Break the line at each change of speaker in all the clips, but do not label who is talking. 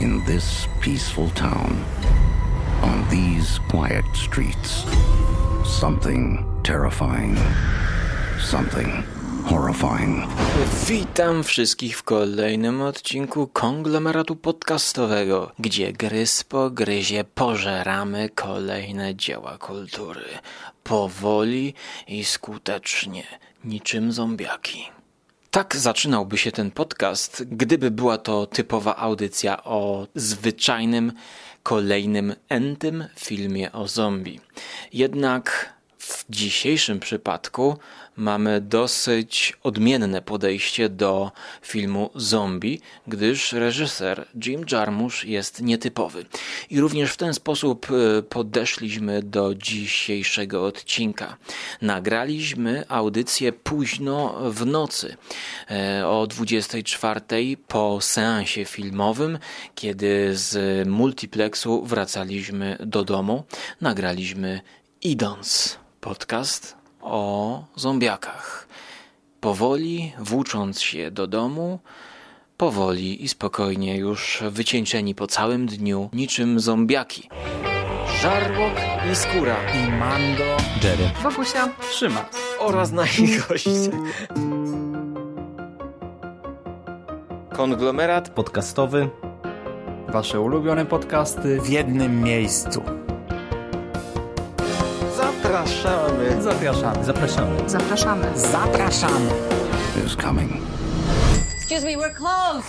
in this peaceful town, on these quiet streets, something terrifying, something horrifying.
Witam wszystkich w kolejnym odcinku konglomeratu podcastowego, gdzie gryz po gryzie pożeramy kolejne dzieła kultury. Powoli i skutecznie, niczym zombiaki. Tak zaczynałby się ten podcast, gdyby była to typowa audycja o zwyczajnym, kolejnym entym filmie o zombie. Jednak w dzisiejszym przypadku mamy dosyć odmienne podejście do filmu Zombie, gdyż reżyser Jim Jarmusch jest nietypowy. I również w ten sposób e, podeszliśmy do dzisiejszego odcinka. Nagraliśmy audycję późno w nocy e, o 24 po seansie filmowym, kiedy z multiplexu wracaliśmy do domu. Nagraliśmy idąc podcast o zombiakach. Powoli włócząc się do domu, powoli i spokojnie już wycieńczeni po całym dniu, niczym zombiaki. Żarłok i skóra
i Mando,
Jerry,
Wokusia,
Trzyma.
oraz nasi goście. Konglomerat
podcastowy.
wasze ulubione podcasty w jednym miejscu.
Zapraszamy.
Zapraszamy. Zapraszamy.
Zapraszamy.
Zapraszamy!
is coming.
Excuse me, we're closed.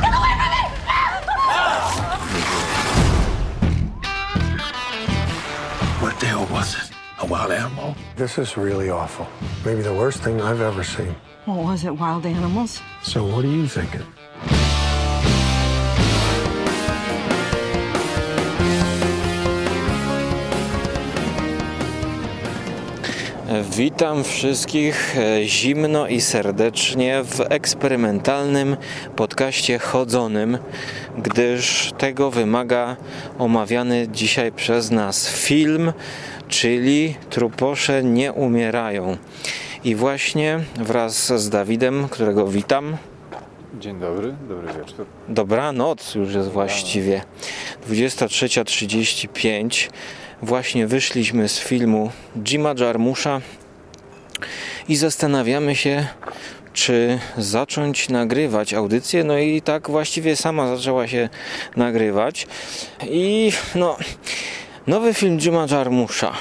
Get away from me!
What the hell was it? A wild animal?
This is really awful. Maybe the worst thing I've ever seen.
What was it, wild animals?
So, what are you thinking?
Witam wszystkich e, zimno i serdecznie w eksperymentalnym podcaście chodzonym, gdyż tego wymaga omawiany dzisiaj przez nas film, czyli Truposze nie umierają. I właśnie wraz z Dawidem, którego witam,
Dzień dobry, dobry wieczór.
Dobranoc już jest właściwie. 23.35. Właśnie wyszliśmy z filmu Jima Jarmusza i zastanawiamy się, czy zacząć nagrywać audycję. No i tak właściwie sama zaczęła się nagrywać. I no, nowy film Jima Jarmusza.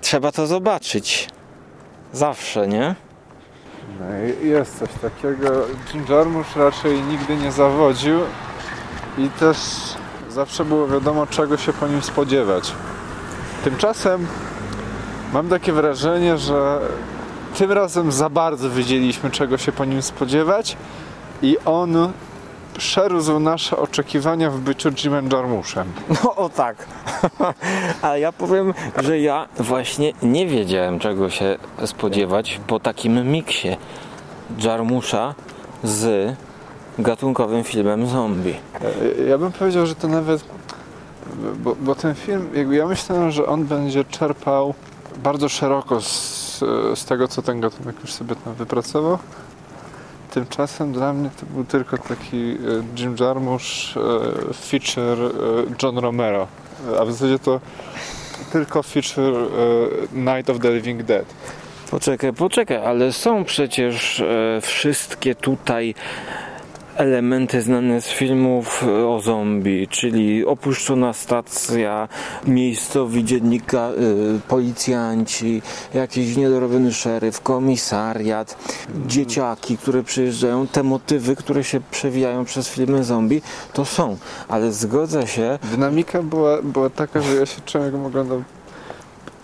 Trzeba to zobaczyć. Zawsze, nie?
No jest coś takiego. Jim Jarmusch raczej nigdy nie zawodził i też zawsze było wiadomo czego się po nim spodziewać. Tymczasem mam takie wrażenie, że tym razem za bardzo wiedzieliśmy czego się po nim spodziewać i on przerósł nasze oczekiwania w byciu Jimem Jarmushem.
No o tak. Ale ja powiem, że ja właśnie nie wiedziałem czego się spodziewać po takim miksie Jarmusza z gatunkowym filmem zombie.
E, Ja bym powiedział, że to nawet. Bo, bo ten film, jakby ja myślałem, że on będzie czerpał bardzo szeroko z, z tego, co ten gatunek już sobie tam wypracował. Tymczasem dla mnie to był tylko taki e, Jim Jarmusch e, feature John Romero. A w zasadzie to tylko feature Night of the Living Dead.
Poczekaj, poczekaj, ale są przecież wszystkie tutaj elementy znane z filmów e, o zombie, czyli opuszczona stacja, miejscowi dziennika, y, policjanci, jakiś niedorobiony szeryf, komisariat, dzieciaki, które przyjeżdżają, te motywy, które się przewijają przez filmy zombie, to są, ale zgodzę się,
Dynamika była, była taka, że ja się czułem, jakbym oglądał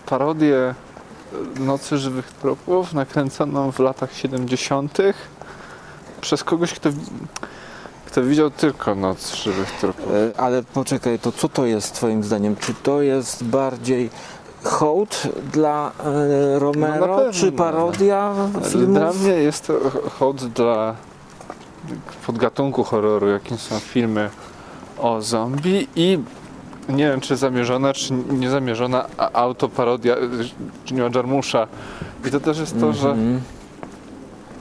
parodię Nocy Żywych Trupów, nakręconą w latach 70. przez kogoś, kto, kto widział tylko Noc Żywych Trupów.
E, Ale poczekaj, to co to jest twoim zdaniem? Czy to jest bardziej hołd dla e, Romero,
No
czy parodia filmów?
Dla mnie jest to hołd dla podgatunku horroru, jakim są filmy o zombie i nie wiem, czy zamierzona, czy niezamierzona autoparodia Jima Jarmusza. I to też jest to, że
Mhm.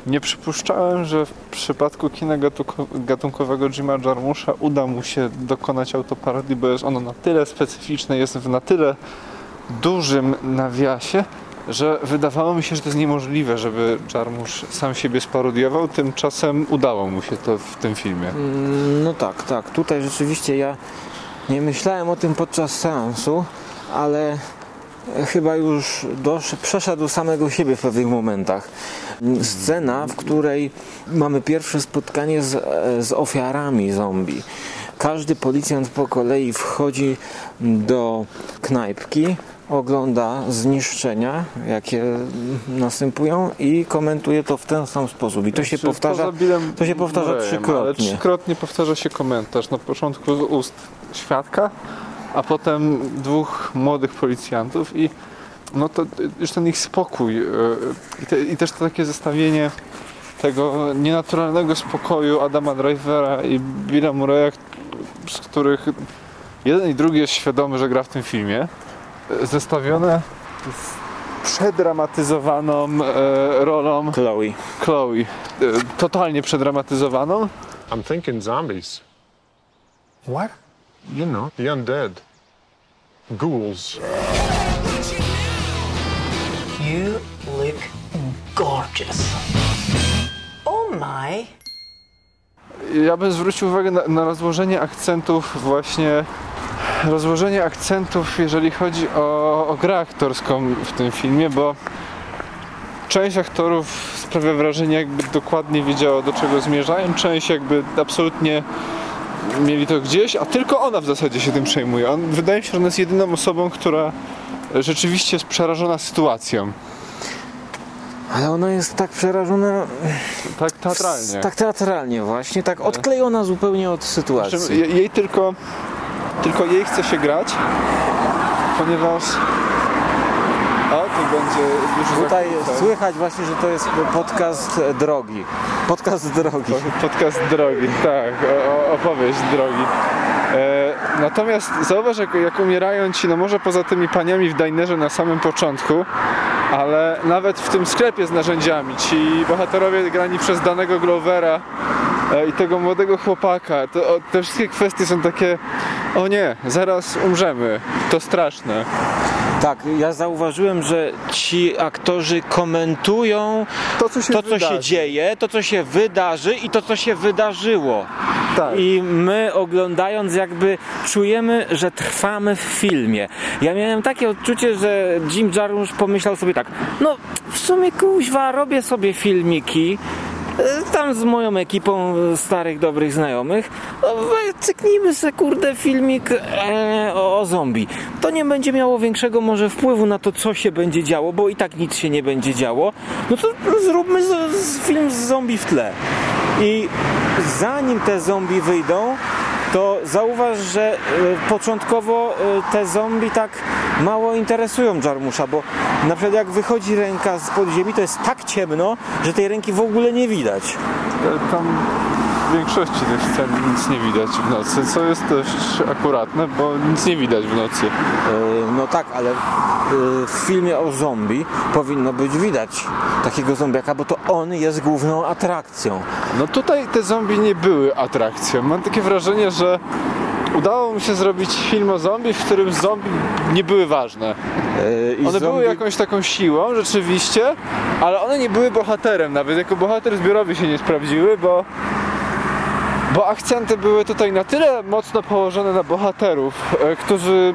Nie przypuszczałem, że w przypadku kina gatunko- gatunkowego Jima Jarmusza uda mu się dokonać autoparodii, bo jest ono na tyle specyficzne, jest w na tyle dużym nawiasie, że wydawało mi się, że to jest niemożliwe, żeby Jarmusz sam siebie sparodiował. Tymczasem udało mu się to w tym filmie.
Mm, No tak, tak. Tutaj rzeczywiście ja nie myślałem o tym podczas seansu, ale chyba już dosz, przeszedł samego siebie w pewnych momentach. Scena, w której mamy pierwsze spotkanie z, z ofiarami zombie. Każdy policjant po kolei wchodzi do knajpki, ogląda zniszczenia, jakie następują i komentuje to w ten sam sposób. I to się powtarza, to się powtarza
Murrayem, Ale
trzykrotnie.
trzykrotnie powtarza się komentarz. Na początku z ust świadka, a potem dwóch młodych policjantów i no to już ten ich spokój yy, i, te, i też to takie zestawienie tego nienaturalnego spokoju Adama Drivera i Billa Murraya, z których jeden i drugi jest świadomy, że gra w tym filmie, yy, zestawione z przedramatyzowaną e, rolą
Chloe.
Chloe. E, totalnie przedramatyzowaną.
I'm thinking zombies.
What?
You know, the undead. Ghouls.
You look gorgeous. Oh my.
Ja bym zwrócił uwagę na, na rozłożenie akcentów właśnie rozłożenie akcentów, jeżeli chodzi o, o grę aktorską w tym filmie, bo część aktorów sprawia wrażenie, jakby dokładnie wiedziała do czego zmierzają, część jakby absolutnie mieli to gdzieś, a tylko ona w zasadzie się tym przejmuje. On, wydaje mi się, że ona jest jedyną osobą, która rzeczywiście jest przerażona sytuacją.
Ale ona jest tak przerażona,
Tak teatralnie.
tak teatralnie właśnie, tak odklejona zupełnie od sytuacji.
czym je- jej tylko, tylko jej chce się grać, ponieważ o, tu będzie
Tutaj
zakłóceń.
słychać właśnie, że to jest podcast drogi. Podcast drogi.
Podcast drogi, tak, opowieść drogi. E, natomiast zauważ, jak, jak umierają ci, no może poza tymi paniami w dinerze na samym początku, ale nawet w tym sklepie z narzędziami, ci bohaterowie grani przez danego Glovera e, i tego młodego chłopaka, to, o, te wszystkie kwestie są takie, o nie, zaraz umrzemy, to straszne.
Tak, ja zauważyłem, że ci aktorzy komentują
To, co się,
to, co się dzieje, to, co się wydarzy i to, co się wydarzyło.
Tak.
I my oglądając jakby czujemy, że trwamy w filmie. Ja miałem takie odczucie, że Jim Jarmusch pomyślał sobie tak, no w sumie kuźwa, robię sobie filmiki, tam z moją ekipą starych, dobrych znajomych, no, cyknijmy se kurde filmik e, o, o zombie. To nie będzie miało większego może wpływu na to, co się będzie działo, bo i tak nic się nie będzie działo. No to zróbmy z, z film z zombie w tle. I zanim te zombie wyjdą, to zauważ, że e, początkowo e, te zombie tak mało interesują Jarmusza, bo na przykład jak wychodzi ręka z podziemi, to jest tak ciemno, że tej ręki w ogóle nie widać.
E, Tam w większości tych scen nic nie widać w nocy, co jest dość akuratne, bo nic nie widać w nocy.
No tak, ale w filmie o zombie powinno być widać takiego zombiaka, bo to on jest główną atrakcją.
No tutaj te zombie nie były atrakcją. Mam takie wrażenie, że udało mi się zrobić film o zombie, w którym zombie nie były ważne.
I
One były
zombie-
jakąś taką siłą, rzeczywiście, ale one nie były bohaterem. Nawet jako bohater zbiorowy się nie sprawdziły, bo bo akcenty były tutaj na tyle mocno położone na bohaterów, e, którzy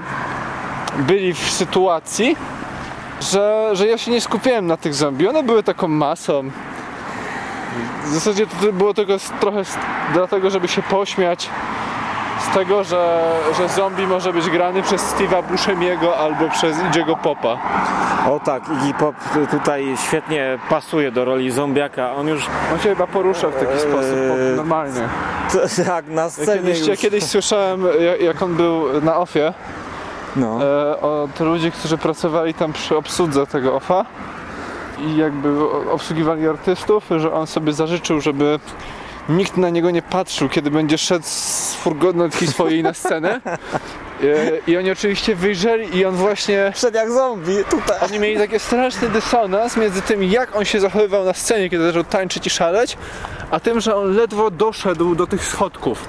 byli w sytuacji, że, że ja się nie skupiałem na tych zombie. One były taką masą. W zasadzie to było tylko trochę dlatego, żeby się pośmiać z tego, że, że zombie może być grany przez Steve'a Buscemiego albo przez Idziego Popa.
O tak, Iggy Pop tutaj świetnie pasuje do roli zombiaka. On już
On się chyba porusza w taki
Eee.
sposób po- normalnie.
tak na
Ja
scenie
kiedyś, ja
już...
kiedyś słyszałem, ja- jak on był na ofie,
No.
e, od ludzi, którzy pracowali tam przy obsłudze tego OFA i jakby obsługiwali artystów, że on sobie zażyczył, żeby nikt na niego nie patrzył, kiedy będzie szedł z furgonetki swojej na scenę E, I oni oczywiście wyjrzeli i on właśnie...
Wszedł jak zombie, tutaj.
Oni mieli taki straszny dysonans między tym, jak on się zachowywał na scenie, kiedy zaczął tańczyć i szaleć, a tym, że on ledwo doszedł do tych schodków.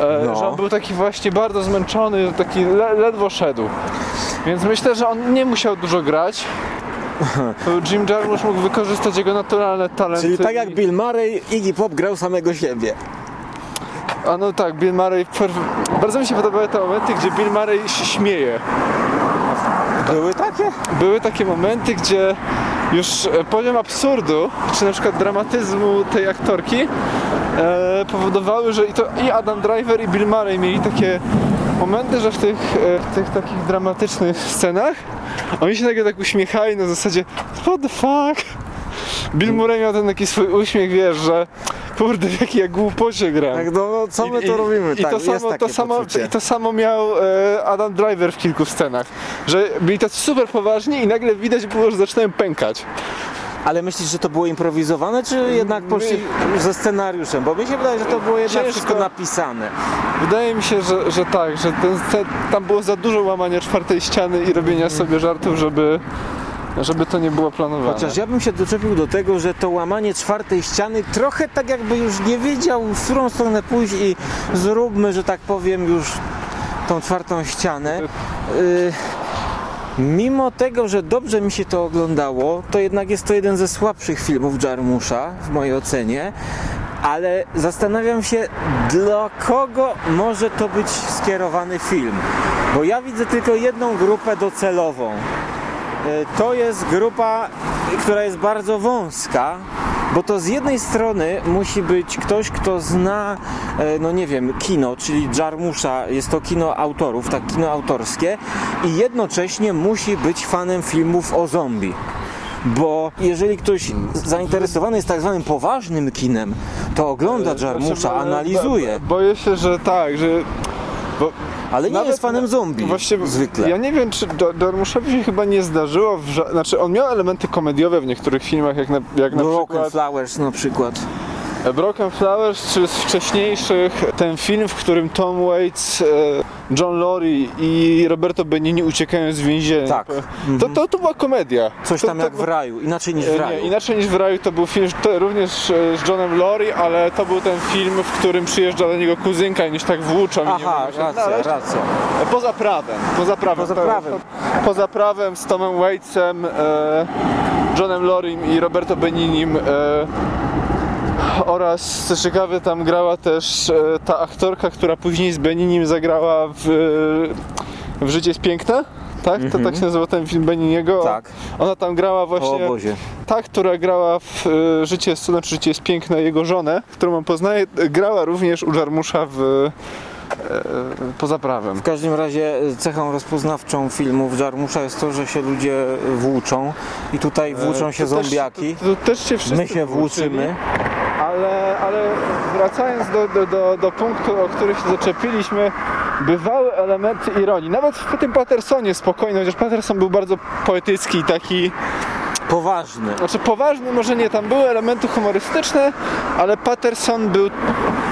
E,
No.
Że on był taki właśnie bardzo zmęczony, taki le, ledwo szedł. Więc myślę, że on nie musiał dużo grać. Jim Jarmusch mógł wykorzystać jego naturalne talenty.
Czyli tak jak Bill Murray, Iggy Pop grał samego siebie.
A no tak, Bill Murray. Bardzo mi się podobały te momenty, gdzie Bill Murray się śmieje.
Były takie?
Były takie momenty, gdzie już e, poziom absurdu, czy na przykład dramatyzmu tej aktorki e, powodowały, że i, to, i Adam Driver i Bill Murray mieli takie momenty, że w tych, e, w tych takich dramatycznych scenach oni się nagle tak uśmiechali na zasadzie what the fuck? Bill Murray miał ten taki swój uśmiech, wiesz, że kurde, w jakiej ja głupocie gram.
Tak, no, no co my to robimy?
I
tak,
to samo, to, samo,
poczucie.
I to samo miał e, Adam Driver w kilku scenach. Że byli tacy super poważni i nagle widać było, że zaczynają pękać.
Ale myślisz, że to było improwizowane, czy jednak poszli ze scenariuszem? Bo mi się wydaje, że to było jednak
Ciężko.
wszystko napisane.
Wydaje mi się, że, że tak, że ten, ten, tam było za dużo łamania czwartej ściany i robienia sobie żartów, żeby, żeby to nie było planowane.
Chociaż ja bym się doczepił do tego, że to łamanie czwartej ściany trochę tak jakby już nie wiedział, w którą stronę pójść i zróbmy, że tak powiem, już tą czwartą ścianę. Y, Mimo tego, że dobrze mi się to oglądało, to jednak jest to jeden ze słabszych filmów Jarmusza w mojej ocenie. Ale zastanawiam się, dla kogo może to być skierowany film. Bo ja widzę tylko jedną grupę docelową. E, To jest grupa, która jest bardzo wąska, bo to z jednej strony musi być ktoś, kto zna, e, no nie wiem, kino, czyli Jarmusza, jest to kino autorów, tak, kino autorskie i jednocześnie musi być fanem filmów o zombie. Bo jeżeli ktoś zainteresowany jest tak zwanym poważnym kinem, to ogląda Jarmusza,
Znaczy, bo-
analizuje,
bo- Boję się, że tak, że... Bo
ale nie jest fanem zombie
Właśnie
zwykle.
Ja nie wiem, czy Darmuszowi się chyba nie zdarzyło, w ża- znaczy on miał elementy komediowe w niektórych filmach, jak na, jak na
Broken
przykład
Flowers na przykład.
Broken Flowers, czy z wcześniejszych, ten film, w którym Tom Waits, e, John Laurie i Roberto Benigni uciekają z więzienia.
Tak.
To, to, to była komedia.
Coś
to,
tam
to,
jak w raju, inaczej niż
E,
w
Nie,
raju.
inaczej niż w raju to był film również e, z Johnem Laurie, ale to był ten film, w którym przyjeżdża do niego kuzynka i już tak włóczą. i nie
Aha,
mogą się
racja,
znaleźć.
racja.
E, Poza prawem. Poza prawem.
Poza prawem.
Poza prawem z Tomem Waitsem, e, Johnem Loriem i Roberto Beninim e, oraz co ciekawe tam grała też e, ta aktorka, która później z Beninim zagrała w, e, w Życie jest piękne. Tak? To tak się nazywa ten film Beniniego.
Mhm. Tak.
Ona tam grała
O
właśnie ta, która grała w e, Życie jest cudem, czy Życie jest piękne, jego żonę, którą on poznaje, grała również u Jarmusza w Poza prawem.
W każdym razie cechą rozpoznawczą filmów Jarmusza jest to, że się ludzie włóczą i tutaj włóczą się
E, To też-
zombiaki.
To, to też się
My się
włóczyli,
włóczymy.
Ale, ale wracając do, do, do, do punktu, o który się zaczepiliśmy, bywały elementy ironii. Nawet w tym Pattersonie spokojnie, chociaż Patterson był bardzo poetycki i taki,
Poważny.
znaczy poważny może nie, tam były elementy humorystyczne, ale Patterson był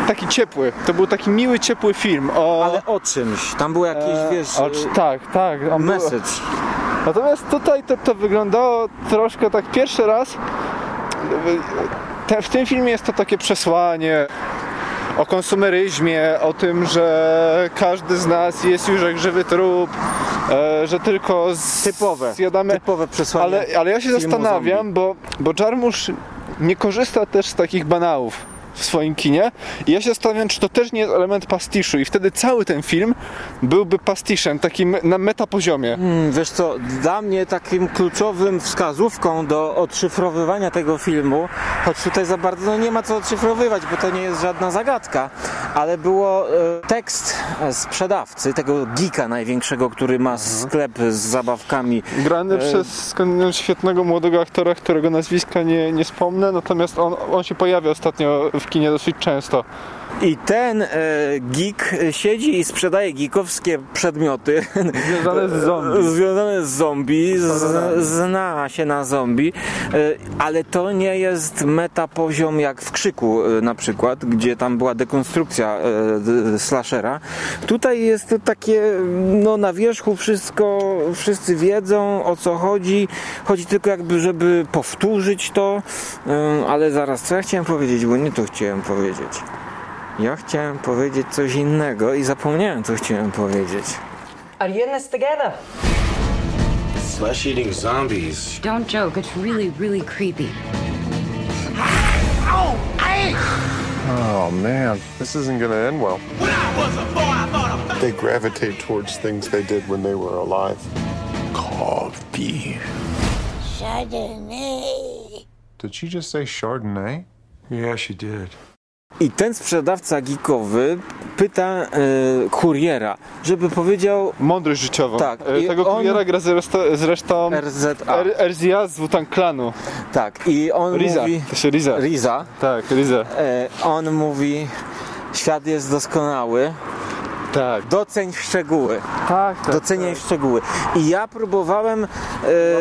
taki ciepły. To był taki miły, ciepły film o...
Ale o czymś. Tam był jakiś,
e,
wiesz,
o, tak, tak. on był-
message.
Natomiast tutaj to, to wyglądało troszkę tak pierwszy raz. Te, w tym filmie jest to takie przesłanie o konsumeryzmie, o tym, że każdy z nas jest już jak żywy trup, e, że tylko z,
Typowe,
zjadamy.
typowe przesłanie
Ale, ale ja się zastanawiam, bo, bo Jarmusz nie korzysta też z takich banałów w swoim kinie i ja się zastanawiam, czy to też nie jest element pastiszu i wtedy cały ten film byłby pastiszem, takim na metapoziomie.
Hmm, Wiesz co, dla mnie takim kluczowym wskazówką do odszyfrowywania tego filmu, choć tutaj za bardzo no nie ma co odszyfrowywać, bo to nie jest żadna zagadka, ale było e, tekst sprzedawcy, tego geeka największego, który ma sklep z zabawkami.
Grany
E,
przez świetnego młodego aktora, którego nazwiska nie, nie wspomnę, natomiast on, on się pojawia ostatnio w kinie dosyć często.
I ten e, geek siedzi i sprzedaje geekowskie przedmioty
Związane z zombie.
związane z zombie, z, zna się na zombie, e, ale to nie jest meta poziom jak w Krzyku e, na przykład, gdzie tam była dekonstrukcja e, slashera. Tutaj jest takie, no na wierzchu wszystko, wszyscy wiedzą o co chodzi, chodzi tylko jakby, żeby powtórzyć to, e, ale zaraz, co ja chciałem powiedzieć, bo nie to chciałem powiedzieć. Ja chciałem powiedzieć coś innego i zapomniałem, co chciałem powiedzieć.
Are you in this together?
Flesh-eating zombies.
Don't joke. It's really, really creepy.
Oh man, this isn't gonna end well. When I was a boy, I thought of... They gravitate towards things they did when they were alive.
Coffee. Chardonnay.
Did she just say Chardonnay?
Yeah, she did.
I ten sprzedawca geekowy pyta e, kuriera, żeby powiedział
Mądrość życiową.
Tak,
E,
i
Tego
on-
kuriera gra zresztą, zresztą
RZA.
R- RZA z Wutan Klanu.
Tak, i on
Riza.
mówi...
To się Riza.
Riza.
Tak, Riza.
E, on mówi, świat jest doskonały,
Tak.
doceń szczegóły,
Tak, tak.
doceniaj szczegóły. I ja próbowałem e,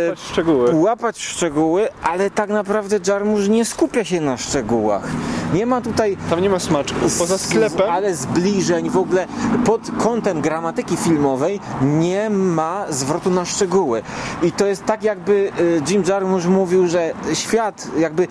Łapać szczegóły.
łapać szczegóły, ale tak naprawdę Jarmusz nie skupia się na szczegółach. Nie ma tutaj
Tam nie ma smaczków. Poza sklepem.
ale zbliżeń w ogóle pod kątem gramatyki filmowej nie ma zwrotu na szczegóły. I to jest tak jakby y, Jim Jarmusch mówił, że świat jakby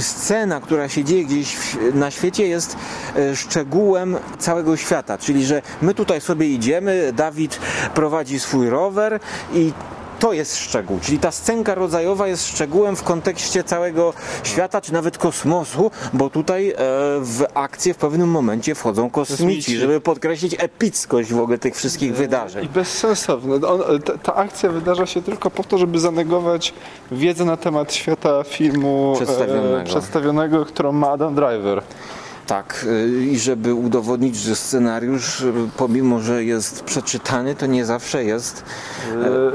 scena, która się dzieje gdzieś na świecie jest e, szczegółem całego świata, czyli że my tutaj sobie idziemy, Dawid prowadzi swój rower i to jest szczegół, czyli ta scenka rodzajowa jest szczegółem w kontekście całego świata, czy nawet kosmosu, bo tutaj e, w akcję w pewnym momencie wchodzą kosmici, żeby podkreślić epickość w ogóle tych wszystkich
I
wydarzeń.
bezsensowne. On, ta, ta akcja wydarza się tylko po to, żeby zanegować wiedzę na temat świata filmu
Przedstawionego.
E, przedstawionego którą ma Adam Driver.
Tak, y, i żeby udowodnić, że scenariusz, y, pomimo że jest przeczytany, to nie zawsze jest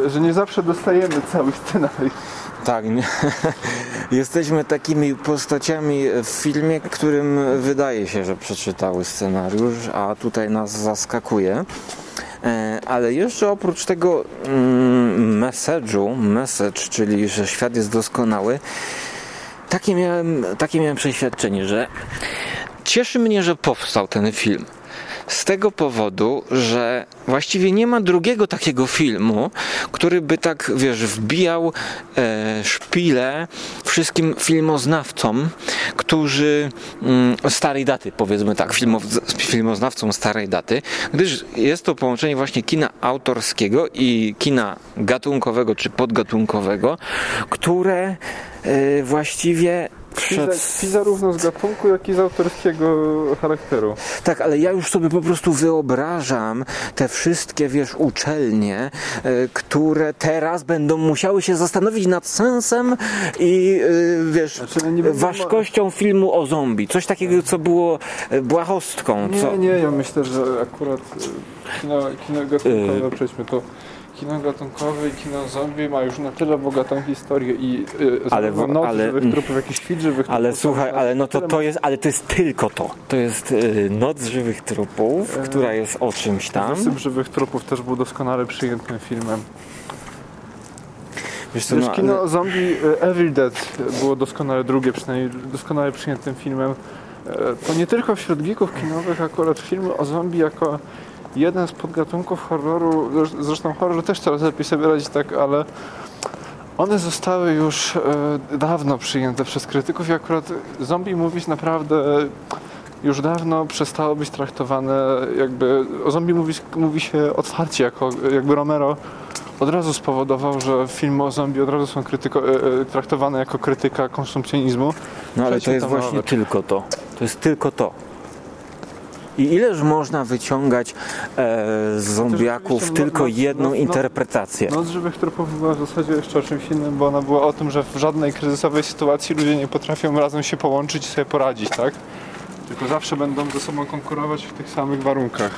E, że nie zawsze dostajemy cały scenariusz.
Tak, nie. jesteśmy takimi postaciami w filmie, którym wydaje się, że przeczytały scenariusz, a tutaj nas zaskakuje. E, Ale jeszcze oprócz tego mm, message'u, message, czyli że świat jest doskonały, takie miałem, takie miałem przeświadczenie, że cieszy mnie, że powstał ten film. Z tego powodu, że właściwie nie ma drugiego takiego filmu, który by tak, wiesz, wbijał e, szpilę wszystkim filmoznawcom, którzy mm, starej daty, powiedzmy tak, filmow, filmoznawcom starej daty, gdyż jest to połączenie właśnie kina autorskiego i kina gatunkowego czy podgatunkowego, które e, właściwie przed...
pi zarówno z gatunku, jak i z autorskiego charakteru.
Tak, ale ja już sobie po prostu wyobrażam te wszystkie, wiesz, uczelnie, e, które teraz będą musiały się zastanowić nad sensem i, e, wiesz,
Znaczy, no nie
ważkością filmu o zombie. Coś takiego, co było e, błahostką. Co...
Nie, nie, ja myślę, że akurat kino, kino gatunkowe, przejdźmy to. Kino gatunkowe i kino zombie ma już na tyle bogatą historię i e,
Ale w-
noc
ale-
żywych trupów, jak i świt żywych
Ale
trupów.
słuchaj, ale no to, to jest, ale to jest tylko to. To jest e, Noc Żywych Trupów, która jest o czymś tam.
Zasyp żywych trupów też był doskonale przyjętym filmem.
Wiesz co,
Wiesz,
no,
kino
ale-
zombie e, Evil Dead było doskonale drugie, przynajmniej doskonale przyjętym filmem. E, To nie tylko wśród geeków kinowych, akurat filmy o zombie jako jeden z podgatunków horroru, zresz- zresztą horror też coraz lepiej sobie radzi tak, ale one zostały już e, dawno przyjęte przez krytyków i akurat zombie movies naprawdę już dawno przestało być traktowane jakby, o zombie movies mówi się otwarcie, jako jakby Romero od razu spowodował, że filmy o zombie od razu są krytyko, e, e, traktowane jako krytyka konsumpcjonizmu.
No ale to jest właśnie
nawet.
tylko to. To jest tylko to. I ileż można wyciągać e, z zombiaków
oczywiście
tylko
no- no-
jedną
no- no-
interpretację?
Noc żywych trupów była w zasadzie jeszcze o czymś innym, bo ona była o tym, że w żadnej kryzysowej sytuacji ludzie nie potrafią razem się połączyć i sobie poradzić, tak? Tylko zawsze będą ze sobą konkurować w tych samych warunkach.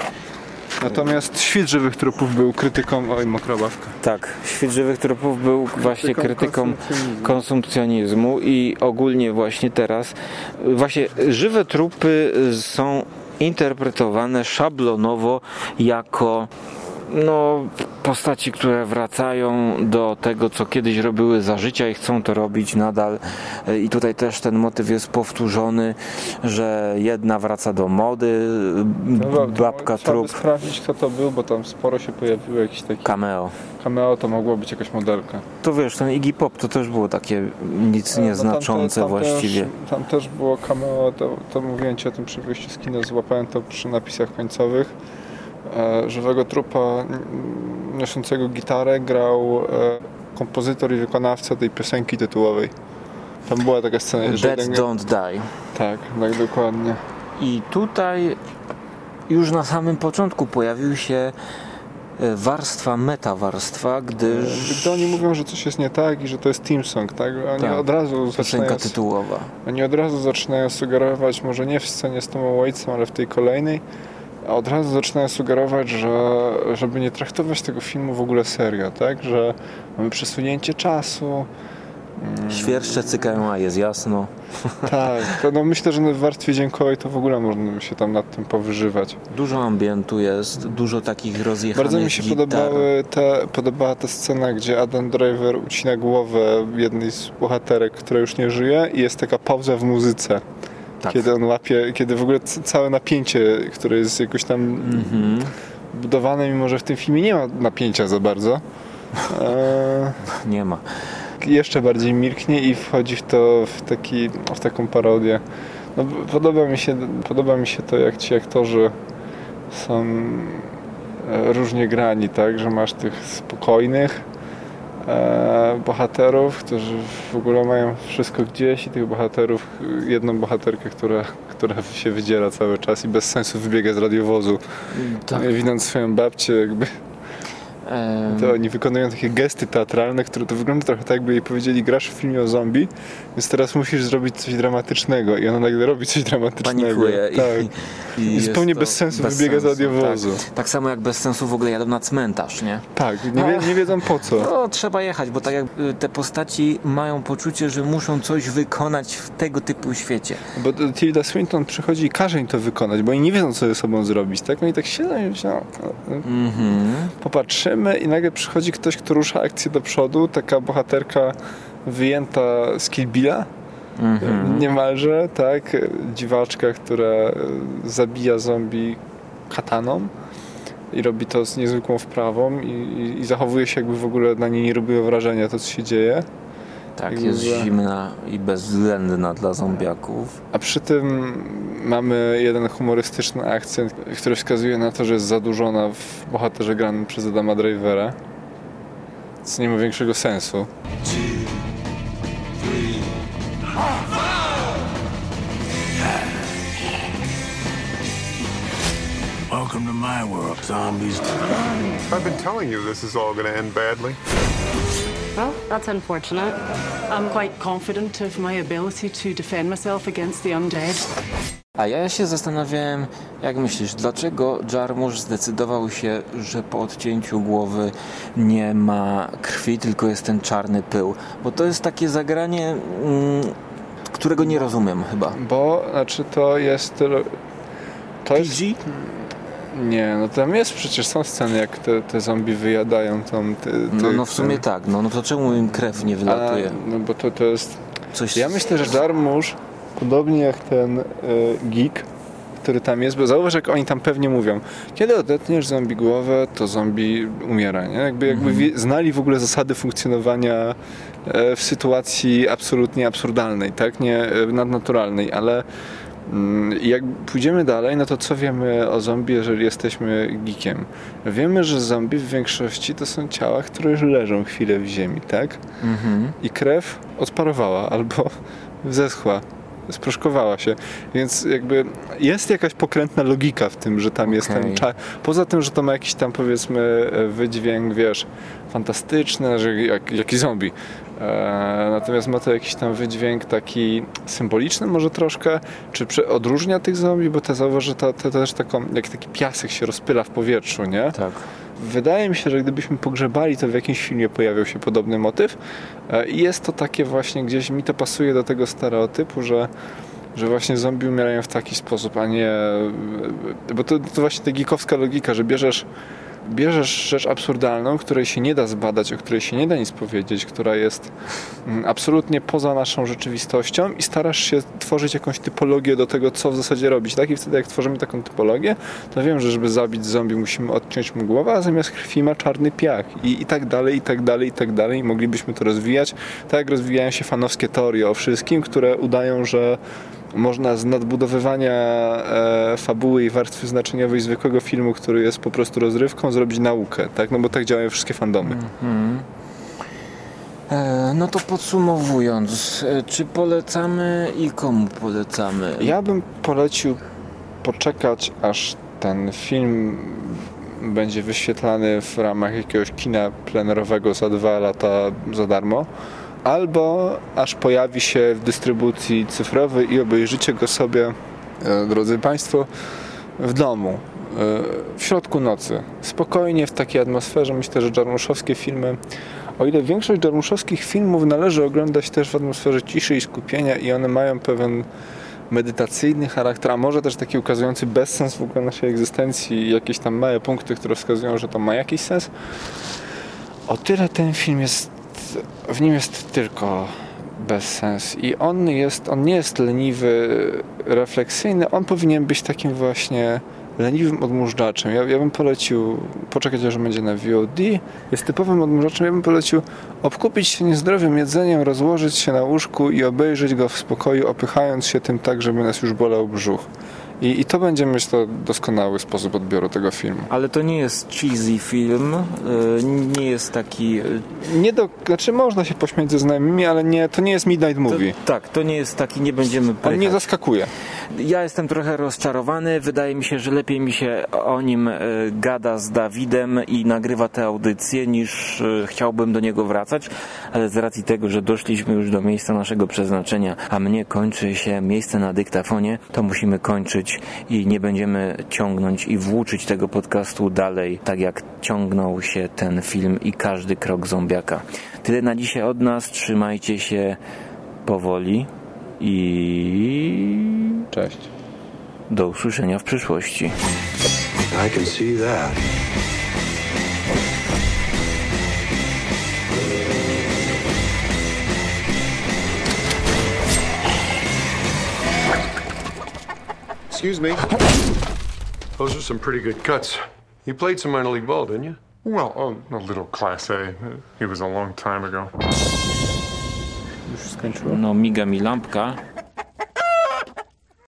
Natomiast Świt Żywych Trupów był krytyką... Oj, mokra ławka.
Tak, Świt Żywych Trupów był właśnie krytyką
konsumpcjonizmu.
konsumpcjonizmu i ogólnie właśnie teraz właśnie żywe trupy są interpretowane szablonowo jako no, postaci, które wracają do tego, co kiedyś robiły za życia i chcą to robić nadal. I tutaj też ten motyw jest powtórzony, że jedna wraca do mody,
No,
babka
Trzeba
trup,
sprawdzić kto to był, bo tam sporo się pojawiło jakiś taki
cameo.
cameo, to mogło być jakaś modelka.
To wiesz, ten Iggy Pop to też było takie nic nieznaczące
No, tam, te- tam
właściwie.
Też, tam też było cameo, to, to mówiłem Ci o tym przy wyjściu z kina, złapałem to przy napisach końcowych. E, żywego trupa niosącego gitarę grał e, kompozytor i wykonawca tej piosenki tytułowej. Tam była taka scena, że
Dead Don't Die.
Tak, tak dokładnie.
I tutaj już na samym początku pojawił się e, warstwa, metawarstwa, gdyż
Gdy oni mówią, że coś jest nie tak i że to jest team song, tak? Oni
Tak.
od razu
piosenka
zaczynają,
tytułowa.
oni od razu zaczynają sugerować, może nie w scenie z Tomem Waitsem, ale w tej kolejnej, od razu zaczynają sugerować, że żeby nie traktować tego filmu w ogóle serio, tak? Że mamy przesunięcie czasu.
Świerszcze cykają, a jest jasno.
Tak, no myślę, że w warstwie dźwiękowej to w ogóle można by się tam nad tym powyżywać.
Dużo ambientu jest, dużo takich rozjechanych
Bardzo mi się
gitar.
podobały te, podobała ta scena, gdzie Adam Driver ucina głowę jednej z bohaterek, która już nie żyje i jest taka pauza w muzyce.
Tak.
Kiedy on łapie, kiedy w ogóle całe napięcie, które jest jakoś tam
Mhm.
budowane, mimo że w tym filmie nie ma napięcia za bardzo, e,
Nie ma.
jeszcze bardziej milknie i wchodzi w to w, taki, w taką parodię. No, podoba, mi się, podoba mi się to, jak ci aktorzy są e, różnie grani, tak? Że masz tych spokojnych e, bohaterów, którzy w ogóle mają wszystko gdzieś i tych bohaterów, jedną bohaterkę, która, która się wydziera cały czas i bez sensu wybiega z radiowozu.
Tak.
Widząc swoją babcię, jakby to oni wykonują takie gesty teatralne, które to wygląda trochę tak, jakby jej powiedzieli, grasz w filmie o zombie, więc teraz musisz zrobić coś dramatycznego i ona nagle robi coś dramatycznego.
panikuje
Tak.
i, i,
I
jest
zupełnie bez sensu wybiega z radiowozu.
Tak. tak samo jak bez sensu w ogóle jadą na cmentarz, nie?
Tak, nie, wie, nie wiedzą po co.
No, trzeba jechać, bo tak jak y, te postaci mają poczucie, że muszą coś wykonać w tego typu świecie.
Bo Tilda Swinton przychodzi i każe im to wykonać, bo oni nie wiedzą, co ze sobą zrobić. Tak? Oni tak siedzą i myślą, no,
Mhm.
popatrzymy i nagle przychodzi ktoś, kto rusza akcję do przodu, taka bohaterka wyjęta z Kill Billa,
Mhm.
niemalże, tak, dziwaczka, która e, zabija zombie kataną i robi to z niezwykłą wprawą i, i, i zachowuje się jakby w ogóle na niej nie robiło wrażenia to, co się dzieje.
Tak, jest
że-
zimna i bezwzględna dla zombiaków.
A przy tym mamy jeden humorystyczny akcent, który wskazuje na to, że jest zadłużona w bohaterze granym przez Adama Drivera. Co nie ma większego sensu.
Welcome to my world, zombies.
I've been telling you this is all to end badly.
Well, that's unfortunate.
I'm quite confident of my ability to defend myself against the undead.
A ja się zastanawiałem, jak myślisz, dlaczego Jarmusz zdecydował się, że po odcięciu głowy nie ma krwi, tylko jest ten czarny pył? Bo to jest takie zagranie, mm, którego nie rozumiem chyba.
Bo, znaczy to jest... To jest...
PG?
Nie, no tam jest przecież są sceny, jak te, te zombie wyjadają tam... Te,
No, no w sumie tak, no, no to czemu im krew nie wylatuje?
A, no bo to, to jest...
Coś...
Ja myślę, że Jarmusz, podobnie jak ten e, geek, który tam jest, bo zauważ, jak oni tam pewnie mówią, kiedy odetniesz zombie głowę, to zombie umiera, nie? Jakby, jakby
Mhm.
znali w ogóle zasady funkcjonowania e, w sytuacji absolutnie absurdalnej, tak? Nie e, nadnaturalnej, ale mm, jak pójdziemy dalej, no to co wiemy o zombie, jeżeli jesteśmy geekiem? Wiemy, że zombie w większości to są ciała, które już leżą chwilę w ziemi, tak?
Mhm.
i krew odparowała albo zeschła. sproszkowała się. Więc jakby jest jakaś pokrętna logika w tym, że tam jest
Okej.
ten czar. Poza tym, że to ma jakiś tam powiedzmy e, wydźwięk, wiesz, fantastyczny, że jak, jaki zombie. E, natomiast ma to jakiś tam wydźwięk taki symboliczny może troszkę, czy odróżnia tych zombie, bo te zauważ, że to, to też taką, jak taki piasek się rozpyla w powietrzu, nie?
Tak.
Wydaje mi się, że gdybyśmy pogrzebali, to w jakimś filmie pojawiał się podobny motyw. E, I jest to takie właśnie gdzieś, mi to pasuje do tego stereotypu, że, że właśnie zombie umierają w taki sposób, a nie. Bo to, to właśnie ta geekowska logika, że bierzesz. Bierzesz rzecz absurdalną, której się nie da zbadać, o której się nie da nic powiedzieć, która jest mm, absolutnie poza naszą rzeczywistością i starasz się tworzyć jakąś typologię do tego, co w zasadzie robić. Tak? I wtedy jak tworzymy taką typologię, to wiem, że żeby zabić zombie musimy odciąć mu głowę, a zamiast krwi ma czarny piach i, i tak dalej, i tak dalej, i tak dalej. I moglibyśmy to rozwijać, tak jak rozwijają się fanowskie teorie o wszystkim, które udają, że można z nadbudowywania e, fabuły i warstwy znaczeniowej zwykłego filmu, który jest po prostu rozrywką, zrobić naukę, tak? No bo tak działają wszystkie fandomy.
E, no to podsumowując, e, czy polecamy i komu polecamy?
Ja bym polecił poczekać, aż ten film będzie wyświetlany w ramach jakiegoś kina plenerowego za dwa lata za darmo, albo aż pojawi się w dystrybucji cyfrowej i obejrzycie go sobie, e, drodzy Państwo, w domu, e, w środku nocy. Spokojnie, w takiej atmosferze. Myślę, że Jarmuszowskie filmy, o ile większość Jarmuszowskich filmów należy oglądać też w atmosferze ciszy i skupienia i one mają pewien medytacyjny charakter, a może też taki ukazujący bezsens w ogóle naszej egzystencji jakieś tam małe punkty, które wskazują, że to ma jakiś sens. O tyle ten film jest, w nim jest tylko bezsens i on jest, on nie jest leniwy, refleksyjny, on powinien być takim właśnie leniwym odmurzaczaczem. Ja, ja bym polecił poczekać, aż będzie na VOD. Jest typowym odmurzaczem. Ja bym polecił obkupić się niezdrowym jedzeniem, rozłożyć się na łóżku i obejrzeć go w spokoju, opychając się tym tak, żeby nas już bolał brzuch. I, I to będzie, myślę, doskonały sposób odbioru tego filmu.
Ale to nie jest cheesy film, e, nie jest taki... e,
Nie do, znaczy można się pośmiać ze znajomymi, ale nie, to nie jest Midnight
To,
Movie.
tak, to nie jest taki, nie będziemy
On nie zaskakuje.
Ja jestem trochę rozczarowany. Wydaje mi się, że lepiej mi się o nim e, gada z Dawidem i nagrywa te audycje, niż chciałbym do niego wracać. Ale z racji tego, że doszliśmy już do miejsca naszego przeznaczenia, a mnie kończy się miejsce na dyktafonie, to musimy kończyć i nie będziemy ciągnąć i włóczyć tego podcastu dalej, tak jak ciągnął się ten film i każdy krok zombiaka. Tyle na dzisiaj od nas. Trzymajcie się powoli i
Cześć.
do usłyszenia w przyszłości.
I can see that.
Excuse me. Those are some pretty good cuts. You played some minor league ball, didn't you?
Well, oh, a little Class A. It was a long time ago.
Już skończyło?
No, miga mi lampka.